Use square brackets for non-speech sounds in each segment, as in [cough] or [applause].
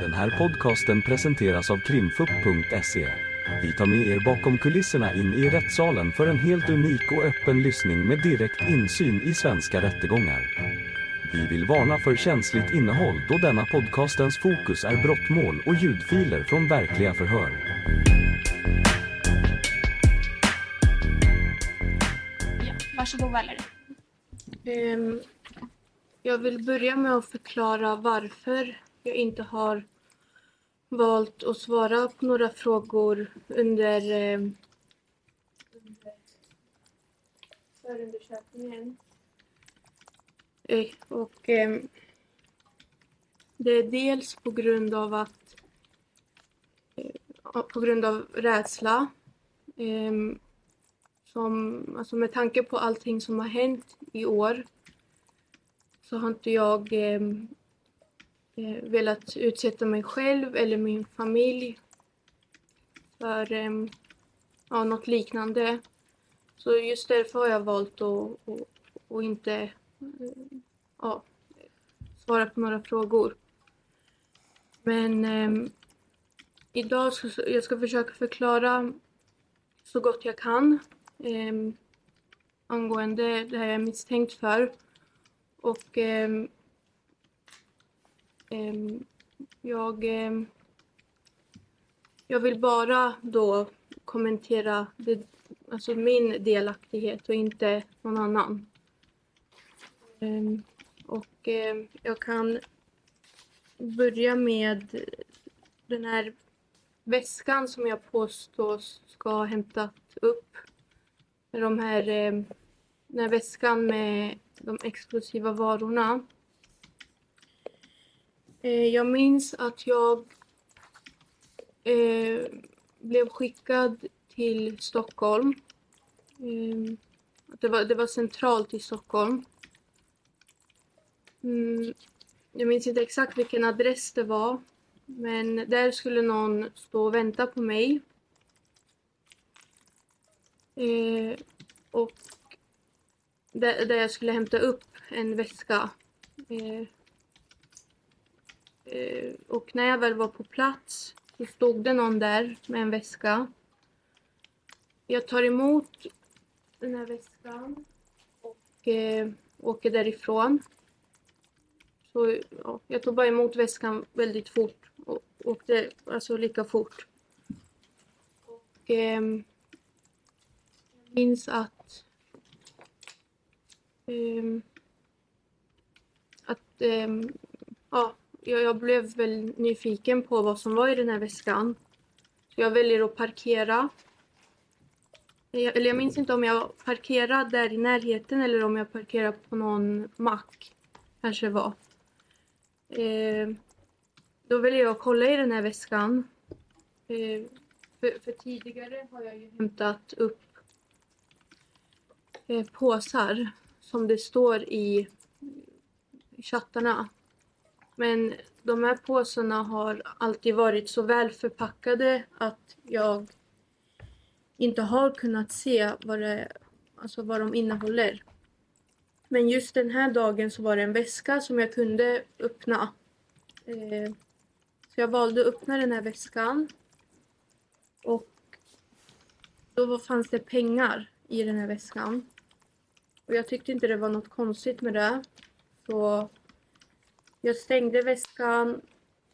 Den här podcasten presenteras av krimfupp.se. Vi tar med er bakom kulisserna in i rättssalen för en helt unik och öppen lyssning med direkt insyn i svenska rättegångar. Vi vill varna för känsligt innehåll då denna podcastens fokus är brottmål och ljudfiler från verkliga förhör. Ja, varsågod Valerie. Ehm, jag vill börja med att förklara varför jag inte har valt att svara på några frågor under, under förundersökningen. Eh, och eh, det är dels på grund av att eh, på grund av rädsla. som, alltså med tanke på allting som har hänt i år så har inte jag eh, velat utsätta mig själv eller min familj för eh, ja, något liknande. Så just därför har jag valt att, att, att inte eh, ja, svara på några frågor. Men eh, idag ska jag ska försöka förklara så gott jag kan eh, angående det här jag är misstänkt för. Och ehm, Ehm, jag, ehm, jag vill bara då kommentera det, alltså min delaktighet och inte någon annan. Ehm, och jag kan börja med den här väskan som jag påstås ska ha hämtat upp. De här, den här väskan med de explosiva varorna. Eh, jag minns att jag eh, blev skickad till Stockholm. Eh, det, var, det var centralt i Stockholm. Mm, jag minns inte exakt vilken adress det var. Men där skulle någon stå och vänta på mig. Eh, och där, där jag skulle hämta upp en väska. Eh, Eh, och när jag väl var på plats så stod det någon där med en väska. Jag tar emot den här väskan och eh, åker därifrån. Så ja, jag tog bara emot väskan väldigt fort och åkte alltså lika fort. Och eh, jag minns att eh, att eh, ja, jag, jag blev väl nyfiken på vad som var i den här väskan. Så jag väljer att parkera. Jag, eller jag minns inte om jag parkerade där i närheten eller om jag parkerade på någon mack. Kanske var. Eh, då väljer jag att kolla i den här väskan. Eh, för, för tidigare har jag ju hämtat upp eh, påsar som det står i chattarna. Men de här påsarna har alltid varit så väl förpackade att jag inte har kunnat se vad, det, alltså vad de innehåller. Men just den här dagen så var det en väska som jag kunde öppna. Eh, så jag valde att öppna den här väskan. Och då fanns det pengar i den här väskan. Och jag tyckte inte det var något konstigt med det. Så jag stängde väskan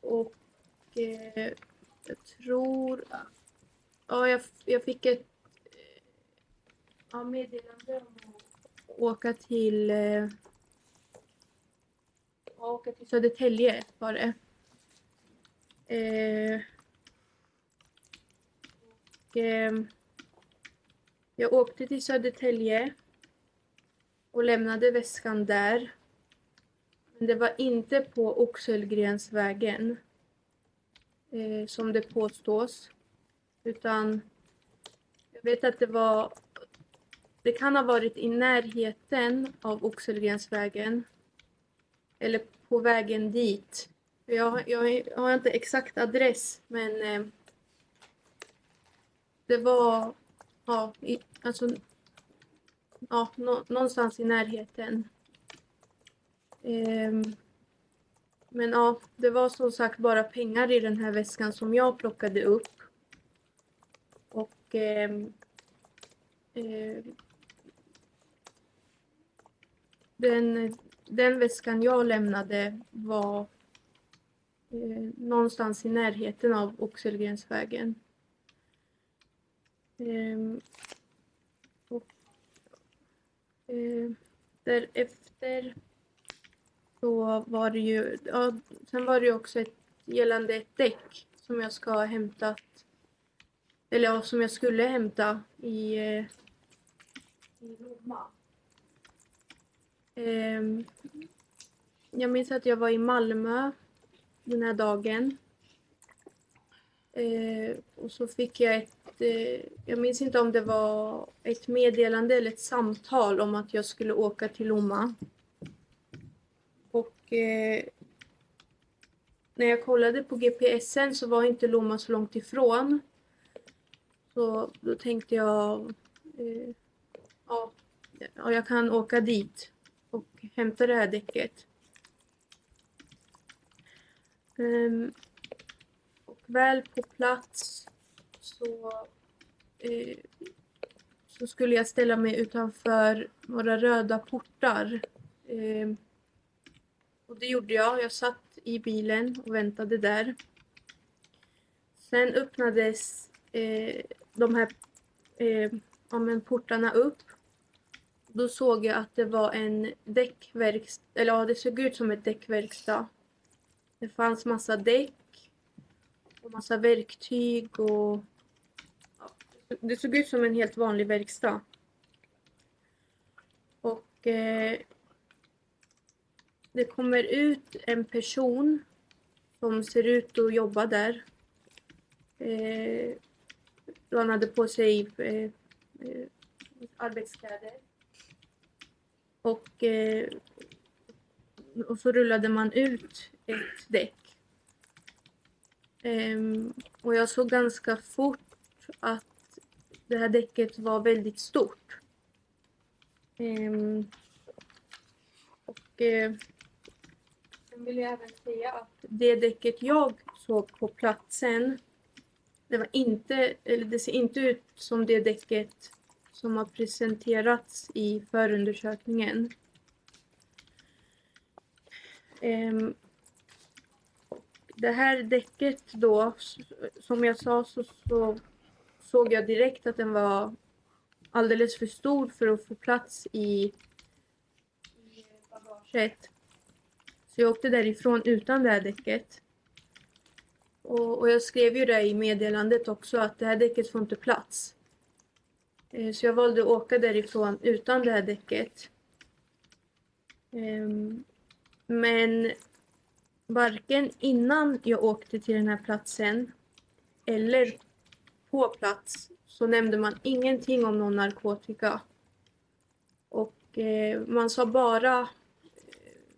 och eh, jag tror... Ja, jag, jag fick ett eh, ja, meddelande om att åka till... Eh, åka till Södertälje var det. Eh, och, eh, jag åkte till Södertälje och lämnade väskan där. Det var inte på Oxelgrensvägen eh, som det påstås. Utan jag vet att det var det kan ha varit i närheten av Oxelgrensvägen. Eller på vägen dit. Jag, jag, jag har inte exakt adress men eh, det var ja, i, alltså, ja, nå, någonstans i närheten. Ehm, men ja, det var som sagt bara pengar i den här väskan som jag plockade upp. Och eh, den, den väskan jag lämnade var eh, någonstans i närheten av Oxelgrensvägen. Eh, och, eh, därefter så var det ju, ja, sen var det ju också ett, gällande ett däck som jag ska ha hämtat, eller ja, som jag skulle hämta i, eh, i Lomma. Eh, jag minns att jag var i Malmö den här dagen. Eh, och så fick jag ett, eh, jag minns inte om det var ett meddelande eller ett samtal om att jag skulle åka till Lomma. Eh, när jag kollade på GPSen så var inte Lomma så långt ifrån. Så då tänkte jag, eh, ja, ja, jag kan åka dit och hämta det här däcket. Ehm, och väl på plats så, eh, så skulle jag ställa mig utanför några röda portar. Ehm, och det gjorde jag. Jag satt i bilen och väntade där. Sen öppnades eh, de här eh, ja, portarna upp. Då såg jag att det var en däckverkstad, eller ja, det såg ut som ett däckverkstad. Det fanns massa däck och massa verktyg och ja, det såg ut som en helt vanlig verkstad. Och eh, det kommer ut en person som ser ut att jobba där. Eh, han hade på sig eh, eh, arbetskläder. Och, eh, och så rullade man ut ett däck. Ehm, och jag såg ganska fort att det här däcket var väldigt stort. Ehm, och eh, vill jag även säga att det däcket jag såg på platsen det var inte, eller det ser inte ut som det däcket som har presenterats i förundersökningen. Um, det här däcket då, som jag sa så, så såg jag direkt att den var alldeles för stor för att få plats i, i bagaget. Så jag åkte därifrån utan det här däcket. Och, och, jag skrev ju det i meddelandet också att det här däcket får inte plats. Eh, så jag valde att åka därifrån utan det här däcket. Eh, men varken innan jag åkte till den här platsen eller på plats så nämnde man ingenting om någon narkotika. Och eh, man sa bara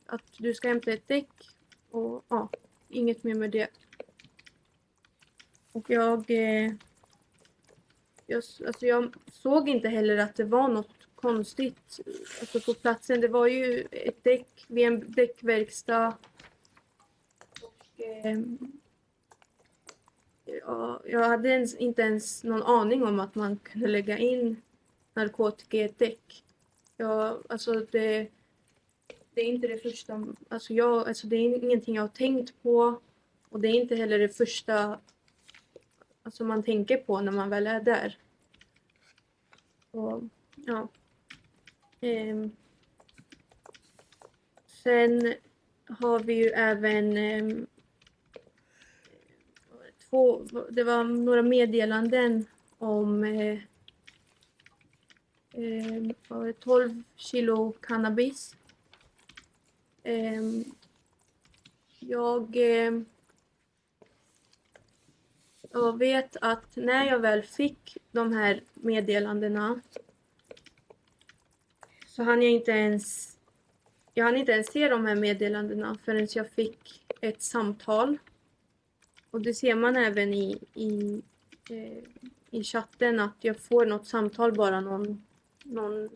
att du ska hämta ett däck och ja, inget mer med det. Och jag, eh, jag, alltså jag såg inte heller att det var något konstigt alltså på platsen. Det var ju ett däck vid en däckverkstad. Och, eh, ja, jag hade ens, inte ens någon aning om att man kunde lägga in narkotika i ett däck. Ja, alltså det, det är inte det första, alltså jag, alltså det är ingenting jag har tänkt på. Och det är inte heller det första alltså man tänker på när man väl är där. Och, ja. Ehm. Sen har vi ju även ehm, två, det var några meddelanden om eh, eh, 12 kilo cannabis. Eh, jag ehm, jag vet att när jag väl fick de här meddelandena så hann jag inte ens jag hann inte ens se de här meddelandena förrän jag fick ett samtal. Och det ser man även i, i, eh, i chatten att jag får något samtal bara någon, någon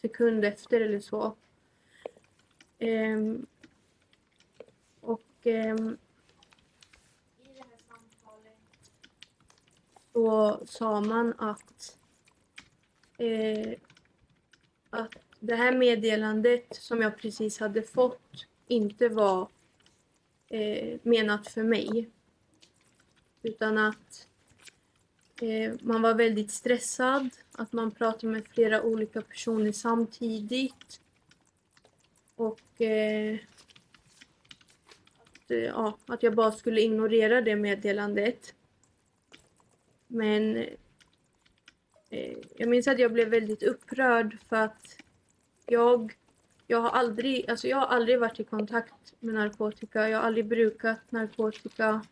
sekund efter eller så. Eh, och ehm, i det här samtalet sa man att, eh, att det här meddelandet som jag precis hade fått inte var eh, menat för mig. Utan att eh, man var väldigt stressad, att man pratade med flera olika personer samtidigt. Och eh, att, eh, ja, att jag bara skulle ignorera det meddelandet. Men eh, jag minns att jag blev väldigt upprörd för att jag, jag, har aldrig, alltså jag har aldrig varit i kontakt med narkotika. Jag har aldrig brukat narkotika.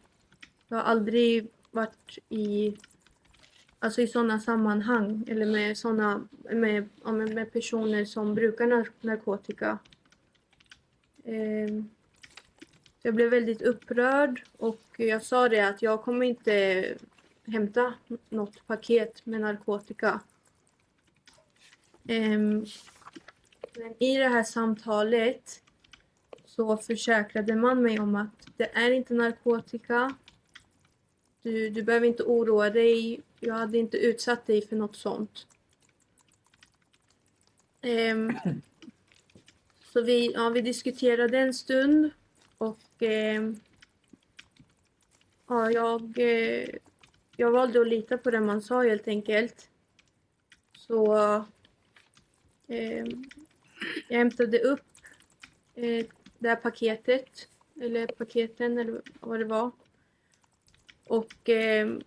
Jag har aldrig varit i, alltså i sådana sammanhang eller med, såna, med, med, personer som brukar narkotika. Eh, jag blev väldigt upprörd och jag sa det att jag kommer inte hämta något paket med narkotika. Eh, men i det här samtalet så försäkrade man mig om att det är inte narkotika. Du, du behöver inte oroa dig. Jag hade inte utsatt dig för något sånt. Ehm, så vi, ja, vi diskuterade en stund och eh, ja, jag, eh, jag valde att lita på det man sa helt enkelt. Så eh, jag hämtade upp eh, det här paketet, eller paketen eller vad det var. Och eh,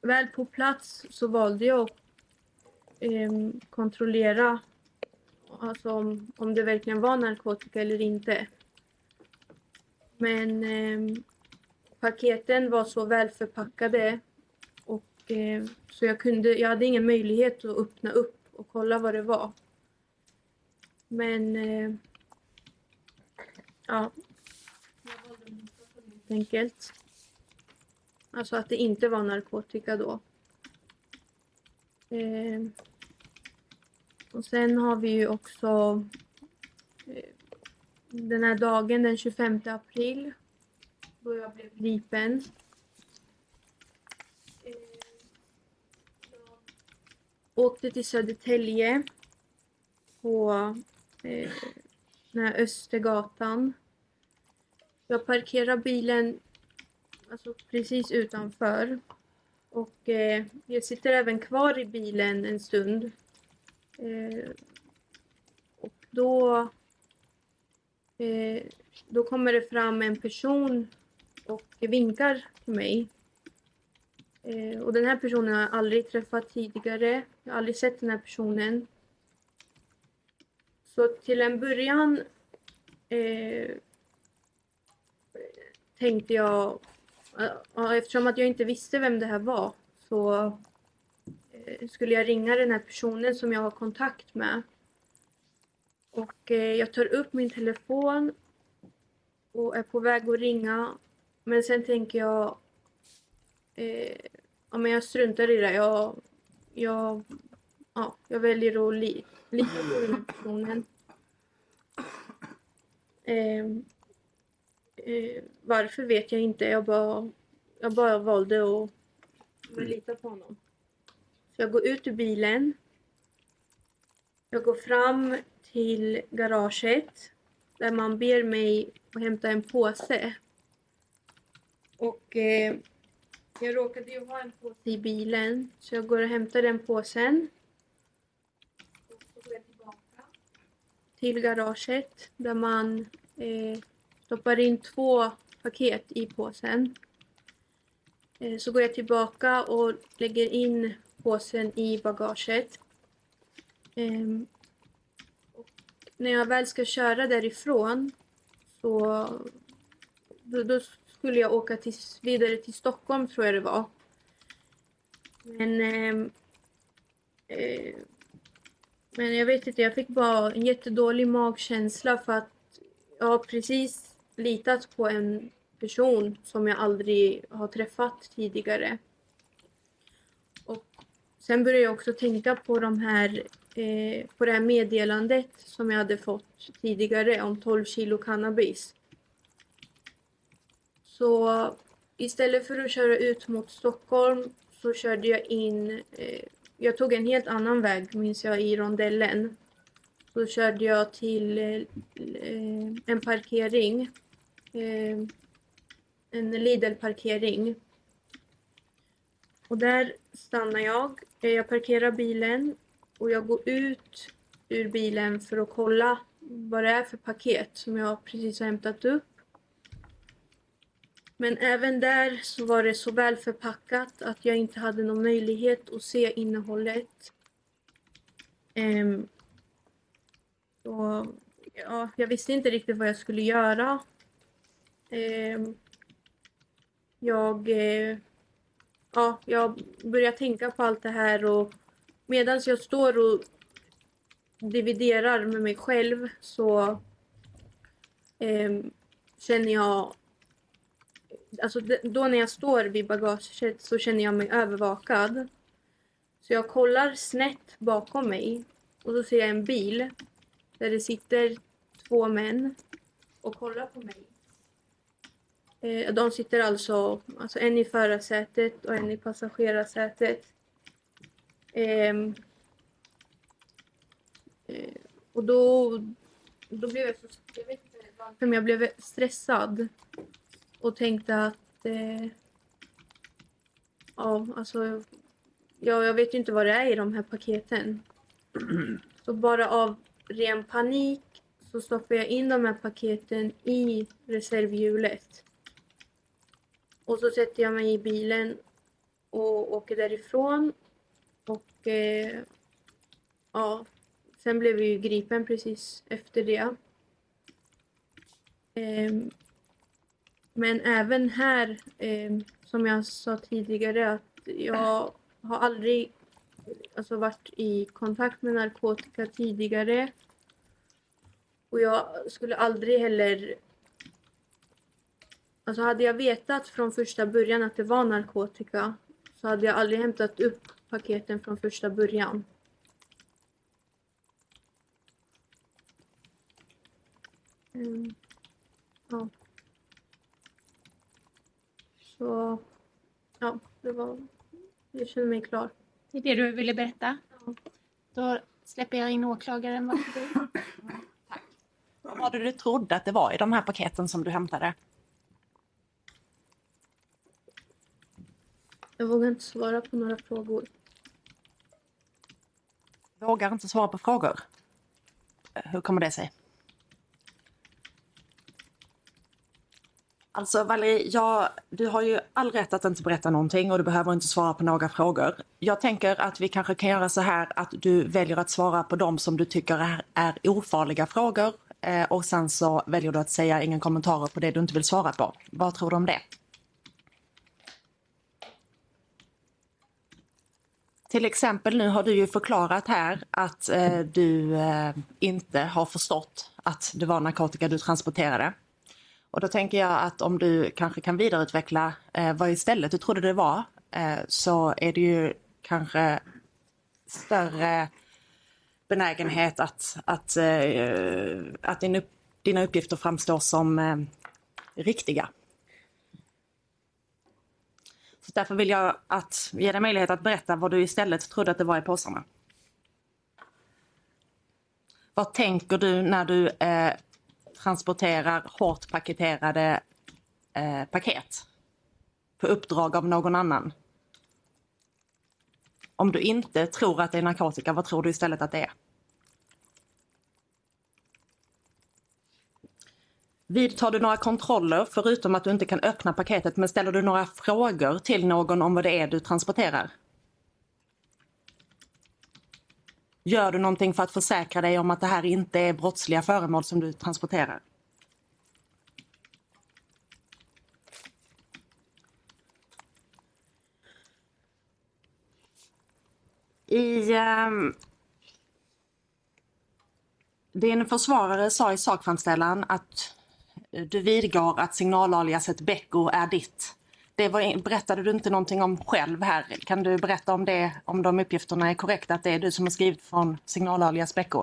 väl på plats så valde jag att eh, kontrollera alltså om, om det verkligen var narkotika eller inte. Men eh, paketen var så väl förpackade och eh, så jag kunde, jag hade ingen möjlighet att öppna upp och kolla vad det var. Men eh, ja, jag valde helt enkelt. Alltså att det inte var narkotika då. Ehm, och sen har vi ju också eh, den här dagen den 25 april då jag blev gripen. Eh, jag åkte till Södertälje på eh, den här Östergatan. Jag parkerar bilen alltså precis utanför. Och eh, jag sitter även kvar i bilen en stund. Eh, och då, eh, då kommer det fram en person och vinkar till mig. Eh, och den här personen har jag aldrig träffat tidigare. Jag har aldrig sett den här personen. Så till en början eh, tänkte jag, eh, eftersom att jag inte visste vem det här var, så skulle jag ringa den här personen som jag har kontakt med. Och eh, jag tar upp min telefon och är på väg att ringa. Men sen tänker jag, eh, ja men jag struntar i det. Jag, jag, ja, jag väljer att li, lita på den här personen. Eh, eh, varför vet jag inte. Jag bara, jag bara valde att lita på honom. Så jag går ut ur bilen. Jag går fram till garaget där man ber mig att hämta en påse. Och eh, jag råkade ju ha en påse i bilen så jag går och hämtar den påsen. Och så går jag tillbaka till garaget där man eh, stoppar in två paket i påsen. Eh, så går jag tillbaka och lägger in påsen i bagaget. Ehm, och när jag väl ska köra därifrån så då, då skulle jag åka till, vidare till Stockholm tror jag det var. Men eh, eh, men jag vet inte, jag fick bara en jättedålig magkänsla för att jag har precis litat på en person som jag aldrig har träffat tidigare. Sen började jag också tänka på de här eh, på det här meddelandet som jag hade fått tidigare om 12 kilo cannabis. Så istället för att köra ut mot Stockholm så körde jag in, eh, jag tog en helt annan väg minns jag i rondellen. Så körde jag till eh, en parkering, eh, en Lidl-parkering. Och där stannar jag, Eh, jag parkerar bilen och jag går ut ur bilen för att kolla vad det är för paket som jag precis har hämtat upp. Men även där så var det så väl förpackat att jag inte hade någon möjlighet att se innehållet. Ehm, um, och, ja, jag visste inte riktigt vad jag skulle göra. Um, jag, uh, ja, jag börjar tänka på allt det här och medan jag står och dividerar med mig själv så eh, känner jag alltså då när jag står vid bagaget så känner jag mig övervakad. Så jag kollar snett bakom mig och då ser jag en bil där det sitter två män och kollar på mig. Eh, de sitter alltså, alltså en i förarsätet och en i passagerarsätet. Ehm, eh, och då, då blev jag så, jag vet inte varför, men jag blev stressad och tänkte att eh, ja, alltså ja, jag vet ju inte vad det är i de här paketen. [clears throat] Så bara av ren panik så stoppade jag in de här paketen i reservhjulet. Och så sätter jag mig i bilen och åker därifrån. Och eh, ja, sen blev vi ju gripen precis efter det. Eh, men även här, eh, som jag sa tidigare, att jag har aldrig alltså, varit i kontakt med narkotika tidigare. Och jag skulle aldrig heller... Alltså hade jag vetat från första början att det var narkotika så hade jag aldrig hämtat upp paketen från första början. Mm. Ja. Så ja, det var... Jag känner mig klar. Det är det du ville berätta? Ja. Då släpper jag in åklagaren. Varsågod. [laughs] Tack. Vad var det du trodde att det var i de här paketen som du hämtade? Jag vågar inte svara på några frågor. Vågar inte svara på frågor? Hur kommer det sig? Alltså Valerie, ja, du har ju all rätt att inte berätta någonting och du behöver inte svara på några frågor. Jag tänker att vi kanske kan göra så här att du väljer att svara på de som du tycker är, är ofarliga frågor eh, och sen så väljer du att säga ingen kommentarer på det du inte vill svara på. Vad tror du om det? Till exempel nu har du ju förklarat här att eh, du eh, inte har förstått att det var narkotika du transporterade. Och då tänker jag att om du kanske kan vidareutveckla eh, vad istället du trodde det var eh, så är det ju kanske större benägenhet att, att, eh, att din upp, dina uppgifter framstår som eh, riktiga. Därför vill jag att ge dig möjlighet att berätta vad du istället trodde att det var i påsarna. Vad tänker du när du eh, transporterar hårt paketerade eh, paket på uppdrag av någon annan. Om du inte tror att det är narkotika, vad tror du istället att det är? Vidtar du några kontroller förutom att du inte kan öppna paketet men ställer du några frågor till någon om vad det är du transporterar? Gör du någonting för att försäkra dig om att det här inte är brottsliga föremål som du transporterar? I... Um, din försvarare sa i sakframställan att du vidgår att signalaliaset Becko är ditt. Det var, berättade du inte någonting om själv här. Kan du berätta om det, om de uppgifterna är korrekta, att det är du som har skrivit från signalalias Becko?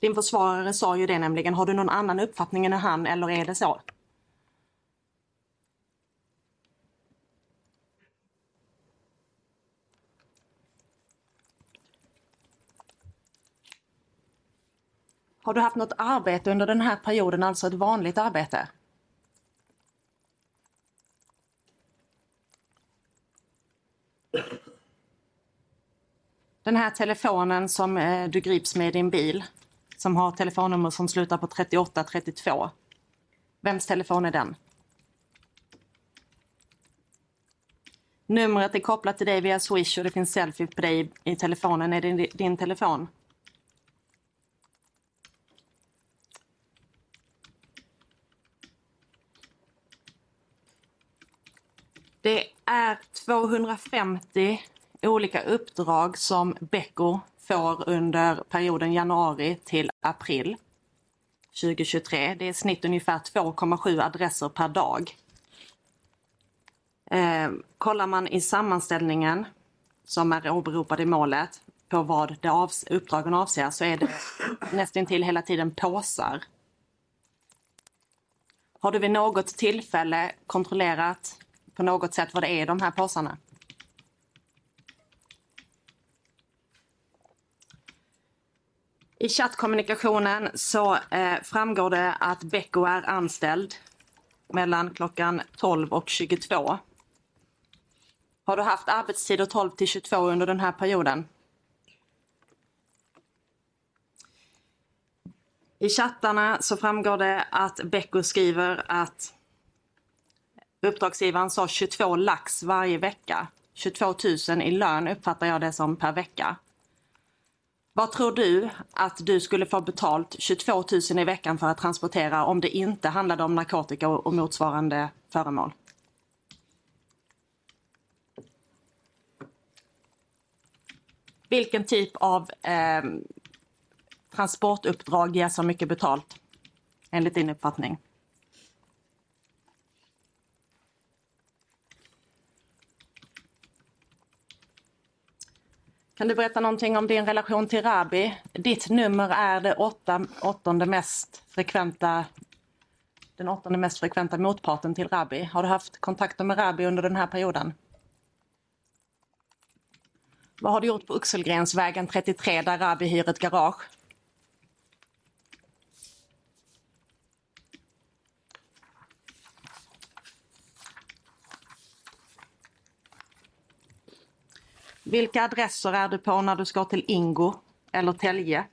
Din försvarare sa ju det nämligen. Har du någon annan uppfattning än han eller är det så? Har du haft något arbete under den här perioden, alltså ett vanligt arbete? Den här telefonen som eh, du grips med i din bil, som har telefonnummer som slutar på 3832. Vems telefon är den? Numret är kopplat till dig via Swish och det finns selfie på dig i telefonen. Är det din telefon? Det är 250 olika uppdrag som Beko får under perioden januari till april 2023. Det är i snitt ungefär 2,7 adresser per dag. Eh, kollar man i sammanställningen som är åberopad i målet på vad det avs uppdragen avser så är det nästan till hela tiden påsar. Har du vid något tillfälle kontrollerat på något sätt vad det är i de här påsarna? I chattkommunikationen så eh, framgår det att Becko är anställd mellan klockan 12 och 22. Har du haft arbetstider 12 till 22 under den här perioden? I chattarna så framgår det att Becko skriver att uppdragsgivaren sa 22 lax varje vecka. 22 000 i lön uppfattar jag det som per vecka. Vad tror du att du skulle få betalt 22 000 i veckan för att transportera om det inte handlade om narkotika och motsvarande föremål? Vilken typ av eh, transportuppdrag ger så mycket betalt enligt din uppfattning? Kan du berätta någonting om din relation till Rabi? Ditt nummer är det åtta, åttonde mest frekventa, den åttonde mest frekventa motparten till Rabi. Har du haft kontakter med Rabi under den här perioden? Vad har du gjort på Oxelgrensvägen 33 där Rabi hyr ett garage? Vilka adresser är du på när du ska till Ingo eller Tälje?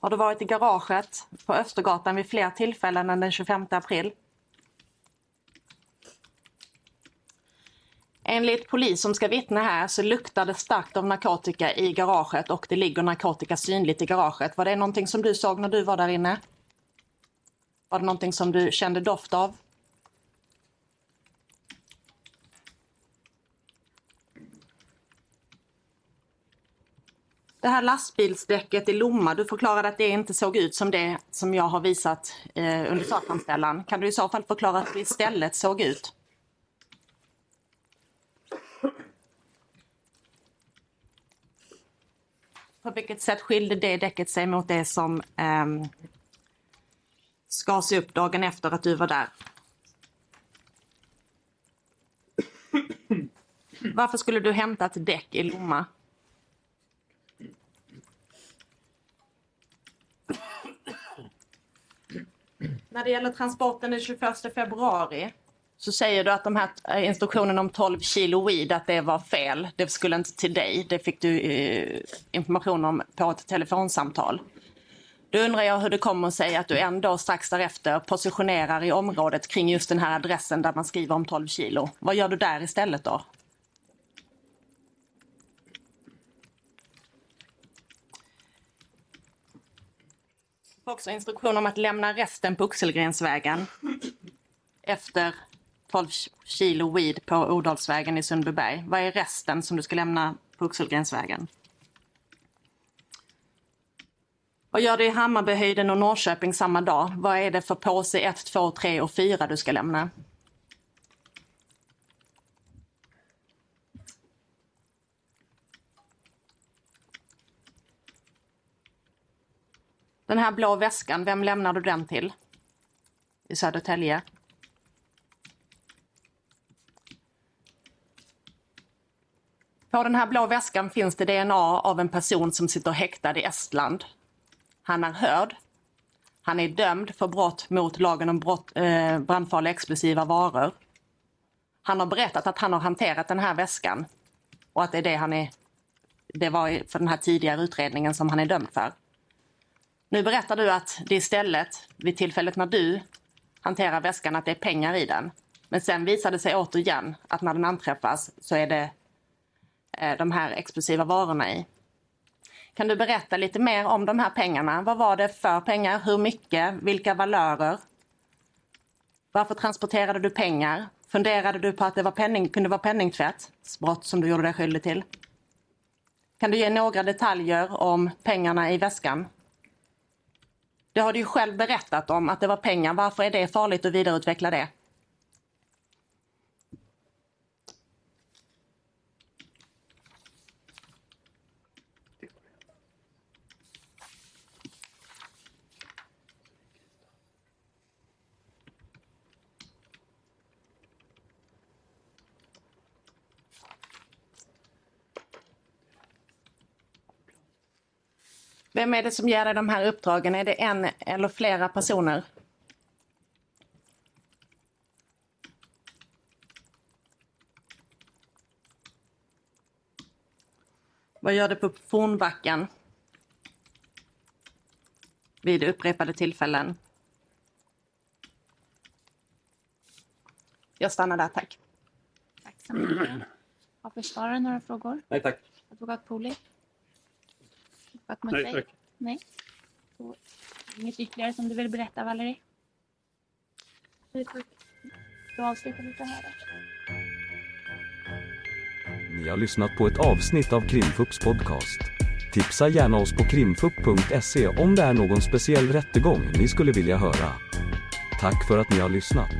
Har du varit i garaget på Östergatan vid fler tillfällen än den 25 april? Enligt polis som ska vittna här så luktar det starkt av narkotika i garaget och det ligger narkotika synligt i garaget. Var det någonting som du såg när du var där inne? Var det någonting som du kände doft av? Det här lastbilsdäcket i Lomma, du förklarade att det inte såg ut som det som jag har visat eh, under sakframställan. Kan du i så fall förklara hur det istället såg ut? På vilket sätt skilde det däcket sig mot det som eh, skars upp dagen efter att du var där? Varför skulle du hämta ett däck i Lomma? När det gäller transporten den 21 februari så säger du att de här eh, instruktionerna om 12 kilo weed, att det var fel. Det skulle inte till dig. Det fick du eh, information om på ett telefonsamtal. Då undrar jag hur det kommer sig att du ändå strax därefter positionerar i området kring just den här adressen där man skriver om 12 kilo. Vad gör du där istället då? Också instruktion om att lämna resten på Oxelgrensvägen efter 12 kilo weed på Odalsvägen i Sundbyberg. Vad är resten som du ska lämna på Oxelgrensvägen? Vad gör du i Hammarbyhöjden och Norrköping samma dag? Vad är det för påse 1, 2, 3 och 4 du ska lämna? Den här blå väskan, vem lämnar du den till? I Södertälje? På den här blå väskan finns det DNA av en person som sitter häktad i Estland. Han är hörd. Han är dömd för brott mot lagen om brott, eh, brandfarliga explosiva varor. Han har berättat att han har hanterat den här väskan och att det är det han är det var för den här tidigare utredningen som han är dömd för. Nu berättar du att det istället, vid tillfället när du hanterar väskan, att det är pengar i den. Men sen visar det sig återigen att när den anträffas så är det eh, de här explosiva varorna i. Kan du berätta lite mer om de här pengarna? Vad var det för pengar? Hur mycket? Vilka valörer? Varför transporterade du pengar? Funderade du på att det var penning, kunde vara penningtvättsbrott som du gjorde dig skyldig till? Kan du ge några detaljer om pengarna i väskan? Det har du ju själv berättat om, att det var pengar. Varför är det farligt att vidareutveckla det? Vem är det som ger dig de här uppdragen? Är det en eller flera personer? Vad gör du på Fornbacken? Vid upprepade tillfällen. Jag stannar där, tack. Tack så mycket. Har försvararen några frågor? Nej tack. Advokat Poli? Advokat Nej Muthei? tack. Nej. Så, inget ytterligare som du vill berätta, Valerie? Nej, tack. Då avslutar vi så här. Ni har lyssnat på ett avsnitt av Krimfupps podcast. Tipsa gärna oss på krimfupp.se om det är någon speciell rättegång ni skulle vilja höra. Tack för att ni har lyssnat.